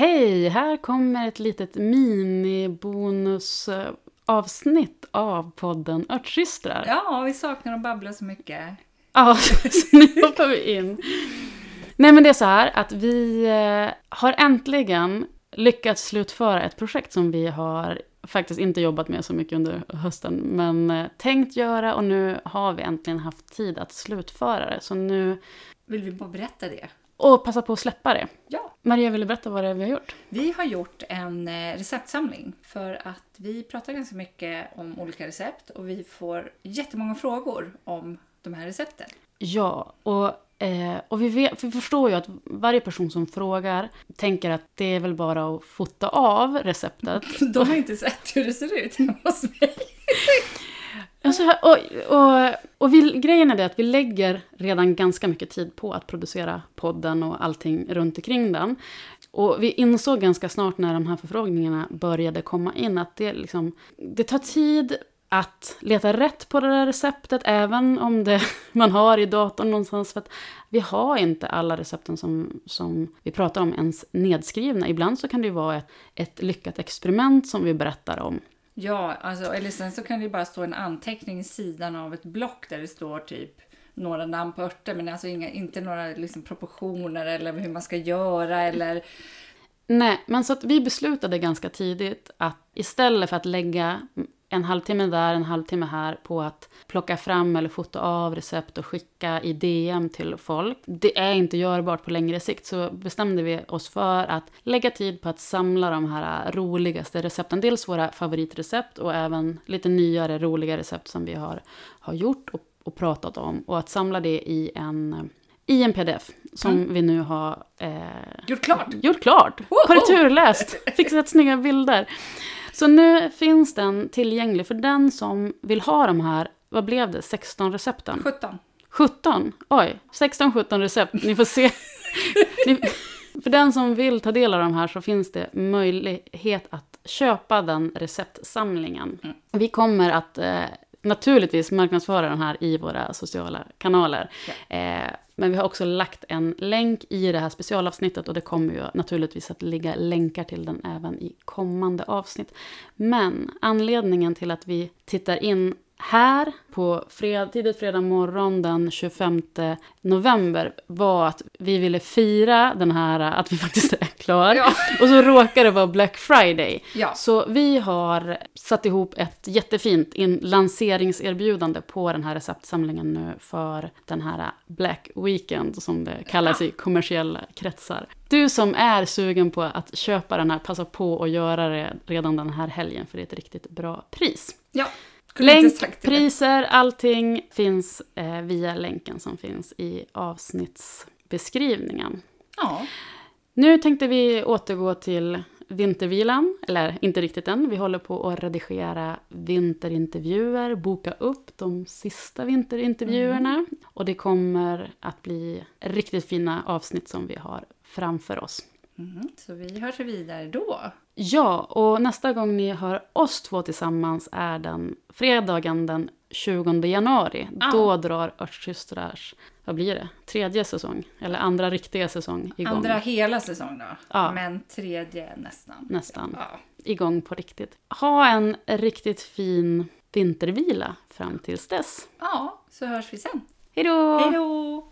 Hej! Här kommer ett litet mini-bonusavsnitt av podden Örtsystrar. Ja, vi saknar att babbla så mycket. Ja, så nu hoppar vi in. Nej, men det är så här att vi eh, har äntligen lyckats slutföra ett projekt som vi har faktiskt inte jobbat med så mycket under hösten, men eh, tänkt göra och nu har vi äntligen haft tid att slutföra det. Så nu... Vill vi bara berätta det? Och passa på att släppa det. Ja. Maria, vill du berätta vad det är vi har gjort? Vi har gjort en eh, receptsamling för att vi pratar ganska mycket om olika recept och vi får jättemånga frågor om de här recepten. Ja, och, eh, och vi, vet, vi förstår ju att varje person som frågar tänker att det är väl bara att fota av receptet. De har inte sett hur det ser ut hemma hos mig. Alltså, och, och, och vi, grejen är det att vi lägger redan ganska mycket tid på att producera podden och allting runt omkring den. Och vi insåg ganska snart när de här förfrågningarna började komma in att det, liksom, det tar tid att leta rätt på det där receptet, även om det man har i datorn någonstans. För att vi har inte alla recepten som, som vi pratar om ens nedskrivna. Ibland så kan det ju vara ett, ett lyckat experiment som vi berättar om. Ja, alltså, eller sen så kan det ju bara stå en anteckning i sidan av ett block där det står typ några namn på örter, men alltså inga, inte några liksom, proportioner eller hur man ska göra eller... Nej, men så att vi beslutade ganska tidigt att istället för att lägga en halvtimme där, en halvtimme här på att plocka fram eller fota av recept och skicka i DM till folk. Det är inte görbart på längre sikt, så bestämde vi oss för att lägga tid på att samla de här roligaste recepten. Dels våra favoritrecept och även lite nyare roliga recept som vi har, har gjort och, och pratat om. Och att samla det i en i en pdf som mm. vi nu har eh, gjort klart. Gjort klart. Korrekturläst. Fixat snygga bilder. Så nu finns den tillgänglig för den som vill ha de här, vad blev det, 16 recepten? 17. 17? Oj, 16-17 recept. Ni får se. Ni, för den som vill ta del av de här så finns det möjlighet att köpa den receptsamlingen. Mm. Vi kommer att eh, naturligtvis marknadsföra den här i våra sociala kanaler. Ja. Eh, men vi har också lagt en länk i det här specialavsnittet och det kommer ju naturligtvis att ligga länkar till den även i kommande avsnitt. Men anledningen till att vi tittar in här på fred, tidigt fredag morgon den 25 november var att vi ville fira den här, att vi faktiskt är klar. Ja. Och så råkar det vara Black Friday. Ja. Så vi har satt ihop ett jättefint in lanseringserbjudande på den här receptsamlingen nu för den här Black Weekend som det kallas ja. i kommersiella kretsar. Du som är sugen på att köpa den här, passa på att göra det redan den här helgen för det är ett riktigt bra pris. Ja. Länk, priser, allting finns eh, via länken som finns i avsnittsbeskrivningen. Ja. Nu tänkte vi återgå till vintervilan, eller inte riktigt än. Vi håller på att redigera vinterintervjuer, boka upp de sista vinterintervjuerna. Mm. Och det kommer att bli riktigt fina avsnitt som vi har framför oss. Mm, så vi hörs vidare då. Ja, och nästa gång ni hör oss två tillsammans är den fredagen den 20 januari. Ah. Då drar Örtsystrars, vad blir det, tredje säsong? Eller andra riktiga säsong igång. Andra hela säsong då, ja. men tredje nästan. Nästan, ja. igång på riktigt. Ha en riktigt fin vintervila fram tills dess. Ja, så hörs vi sen. Hej då! Hej då!